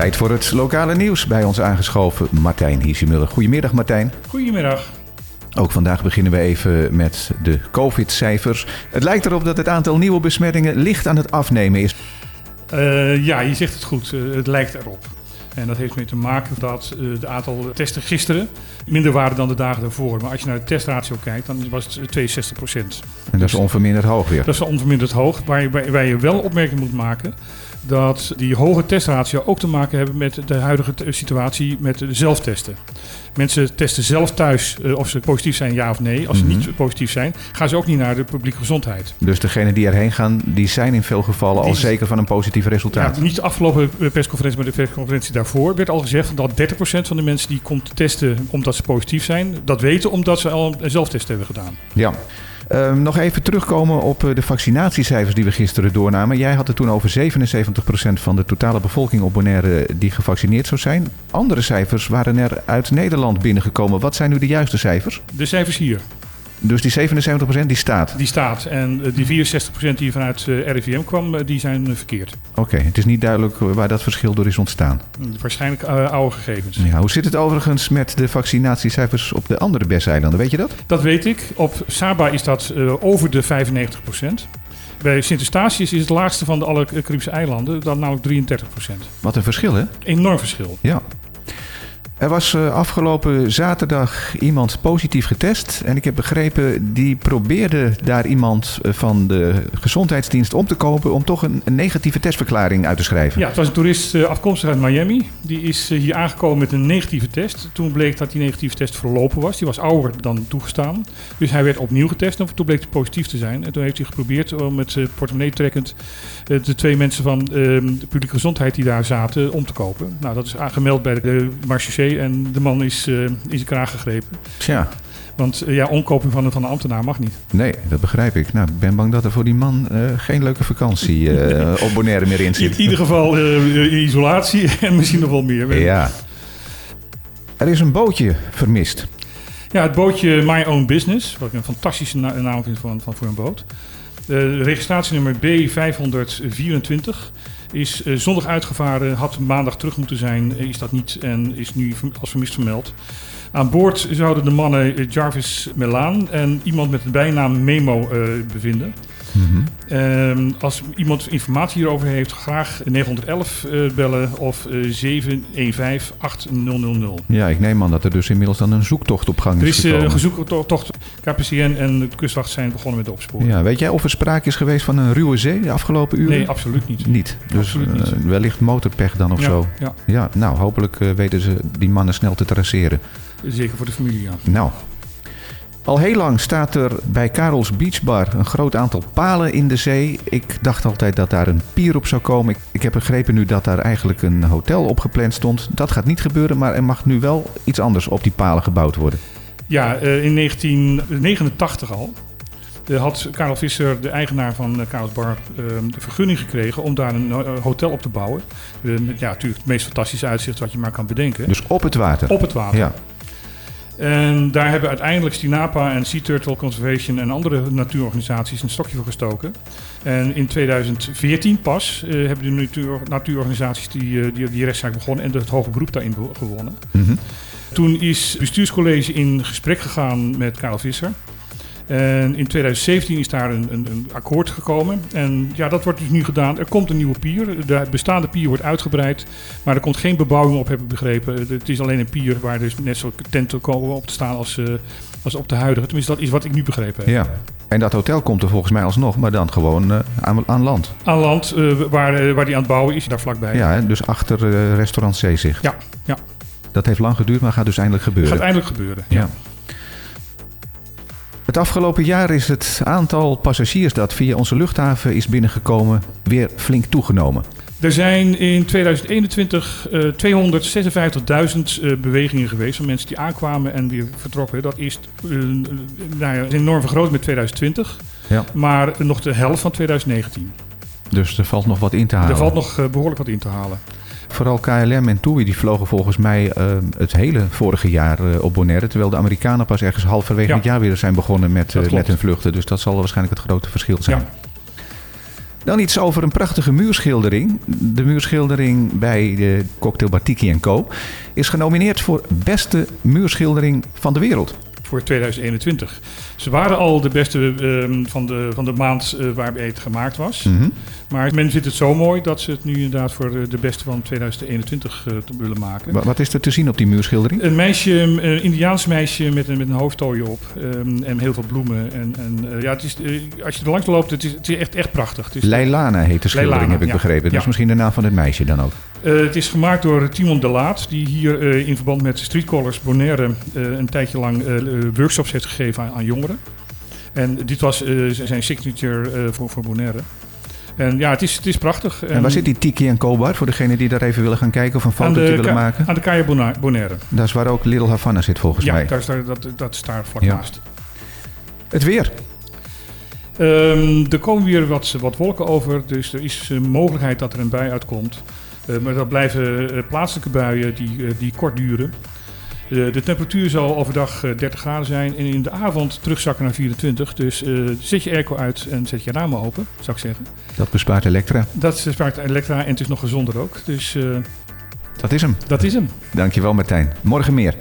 Tijd voor het lokale nieuws. Bij ons aangeschoven Martijn Hiesemuller. Goedemiddag Martijn. Goedemiddag. Ook vandaag beginnen we even met de COVID-cijfers. Het lijkt erop dat het aantal nieuwe besmettingen licht aan het afnemen is. Uh, ja, je zegt het goed. Uh, het lijkt erop. En dat heeft mee te maken dat uh, het aantal testen gisteren minder waren dan de dagen daarvoor. Maar als je naar de testratio kijkt, dan was het 62 procent. En dat is onverminderd hoog weer. Dat is onverminderd hoog. Waar, waar, waar je wel opmerking moet maken dat die hoge testratio ook te maken hebben met de huidige situatie met zelftesten. Mensen testen zelf thuis uh, of ze positief zijn, ja of nee. Als ze mm -hmm. niet positief zijn, gaan ze ook niet naar de publieke gezondheid. Dus degenen die erheen gaan, die zijn in veel gevallen die, al zeker van een positief resultaat? Ja, niet de afgelopen persconferentie, maar de persconferentie daarvoor werd al gezegd dat 30% van de mensen die komt testen omdat ze positief zijn, dat weten omdat ze al een zelftest hebben gedaan. Ja. Uh, nog even terugkomen op de vaccinatiecijfers die we gisteren doornamen. Jij had het toen over 77% van de totale bevolking op Bonaire die gevaccineerd zou zijn. Andere cijfers waren er uit Nederland binnengekomen. Wat zijn nu de juiste cijfers? De cijfers hier. Dus die 77% die staat? Die staat. En die 64% die vanuit RIVM kwam, die zijn verkeerd. Oké, okay, het is niet duidelijk waar dat verschil door is ontstaan. Waarschijnlijk uh, oude gegevens. Ja, hoe zit het overigens met de vaccinatiecijfers op de andere BES-eilanden? Weet je dat? Dat weet ik. Op Saba is dat uh, over de 95%. Bij Sint Eustatius is het laagste van de alle Caribische eilanden, dan namelijk 33%. Wat een verschil, hè? Enorm verschil. Ja. Er was afgelopen zaterdag iemand positief getest. En ik heb begrepen, die probeerde daar iemand van de gezondheidsdienst om te kopen. om toch een, negatieve testverklaring uit te schrijven. Ja, het was een toerist afkomstig uit Miami. Die is hier aangekomen met een negatieve test. Toen bleek dat die negatieve test verlopen was. Die was ouder dan toegestaan. Dus hij werd opnieuw getest. En toen bleek hij positief te zijn. En toen heeft hij geprobeerd om met portemonnee trekkend. de twee mensen van de publieke gezondheid die daar zaten om te kopen. Nou, dat is aangemeld bij de En de man is uh, in zijn kraag gegrepen. Tja. Want uh, ja, omkoping van, van een ambtenaar mag niet. Nee, dat begrijp ik. Nou, ik ben bang dat er voor die man uh, geen leuke vakantie op Bonaire meer in zit. In ieder geval isolatie en misschien nog wel meer. Ja. Er is een bootje vermist. Ja, het bootje My Own Business. Wat ik een fantastische na naam vind van, van voor een boot. De registratienummer B524 is uh, zondag uitgevaren, had maandag terug moeten zijn, is dat niet en is nu als vermist vermeld. Aan boord zouden de mannen Jarvis Melaan en iemand met de bijnaam Memo bevinden. Mm -hmm. um, als iemand informatie hierover heeft, graag 911 uh, bellen of uh, 715 8000. Ja, ik neem aan dat er dus inmiddels dan een zoektocht op gang is. Er is gekomen. een zoektocht. KPCN en de kustwacht zijn begonnen met de opsporing. Ja, weet jij of er sprake is geweest van een ruwe zee de afgelopen uren? Nee, absoluut niet. Niet. Dus absoluut niet. wellicht motorpech dan of ja, zo. Ja. ja, nou, hopelijk weten ze die mannen snel te traceren. Zeker voor de familie, ja. Nou, al heel lang staat er bij Karels Beachbar een groot aantal palen in de zee. Ik dacht altijd dat daar een pier op zou komen. Ik, ik heb begrepen nu dat daar eigenlijk een hotel op gepland stond. Dat gaat niet gebeuren, maar er mag nu wel iets anders op die palen gebouwd worden. Ja, uh, in 1989 al uh, had Karel Visser, de eigenaar van Karels Bar, de vergunning gekregen om daar een hotel op te bouwen. met ja, natuurlijk het meest fantastische uitzicht wat je maar kan bedenken. Dus op het water? Op het water. Ja. En daar hebben uiteindelijk Stinapa en Sea Turtle Conservation en andere natuurorganisaties een stokje voor gestoken. En in 2014 pas uh, hebben de natuur, natuurorganisaties die, uh, die, die rechtszaak begonnen en het hoge beroep daarin gewonnen. Mm -hmm. Toen is het bestuurscollege in gesprek gegaan met Karel Visser. En in 2017 is daar een, een, een, akkoord gekomen. En ja, dat wordt dus nu gedaan. Er komt een nieuwe pier. De bestaande pier wordt uitgebreid. Maar er komt geen bebouwing op, heb ik begrepen. Het is alleen een pier waar dus net zo tenten komen op te staan als, uh, als op de huidige. Tenminste, dat is wat ik nu begrepen heb. Ja. En dat hotel komt er volgens mij alsnog, maar dan gewoon uh, aan, aan, land. Aan land, uh, waar, waar die aan het bouwen is, daar vlakbij. Ja, dus achter restaurant Zeezicht. Ja, ja. Dat heeft lang geduurd, maar gaat dus eindelijk gebeuren. Gaat eindelijk gebeuren, ja. ja. Het afgelopen jaar is het aantal passagiers dat via onze luchthaven is binnengekomen weer flink toegenomen. Er zijn in 2021 uh, 256.000 uh, bewegingen geweest van mensen die aankwamen en weer vertrokken. Dat is uh, nou ja, enorm vergroot met 2020, ja. maar nog de helft van 2019. Dus er valt nog wat in te halen? Er valt nog behoorlijk wat in te halen. Vooral KLM en TUI die vlogen volgens mij uh, het hele vorige jaar uh, op Bonaire. Terwijl de Amerikanen pas ergens halverwege ja. het jaar weer zijn begonnen met, uh, met hun vluchten. Dus dat zal waarschijnlijk het grote verschil zijn. Ja. Dan iets over een prachtige muurschildering. De muurschildering bij de Cocktail Batiki Co. is genomineerd voor beste muurschildering van de wereld. Voor 2021. Ze waren al de beste uh, van, de, van de maand uh, waarbij het gemaakt was. Mhm. Maar men vindt het zo mooi dat ze het nu inderdaad voor de beste van 2021 uh, te willen maken. Wat is er te zien op die muurschildering? Een meisje, een Indiaans meisje met een, met een hoofdtooi op um, en heel veel bloemen. En, en ja, het is, als je er langs loopt, het is, het is echt, echt prachtig. Het is Leilana heet de schildering, Leilana, heb ik ja. begrepen. Dat Ja. is misschien de naam van het meisje dan ook. Uh, het is gemaakt door Timon de Laat, die hier uh, in verband met Street Colors Bonaire uh, een tijdje lang workshops heeft gegeven aan, aan, jongeren. En dit was zijn signature voor, voor Bonaire. En ja, het is, het is prachtig. En waar zit die Tiki en Kobar voor degenen die daar even willen gaan kijken of een foto willen maken? Aan de Kaya Bona- Bonaire. Dat is waar ook Little Havana zit volgens Ja, mij. is daar, dat, dat is daar vlak Ja. naast. Het weer. Ehm, er komen weer wat, wat wolken over, dus er is een mogelijkheid dat er een bui uitkomt. Eh, maar dat blijven eh, plaatselijke buien die, eh, die kort duren. De temperatuur zal overdag eh, 30 graden zijn en in de avond terugzakken naar 24. Dus zet je airco uit en zet je ramen open, zou ik zeggen. Dat bespaart Elektra. Dat spaart elektra en het is nog gezonder ook. Dus Dat is hem. dat is hem. Dankjewel Martijn. Morgen meer.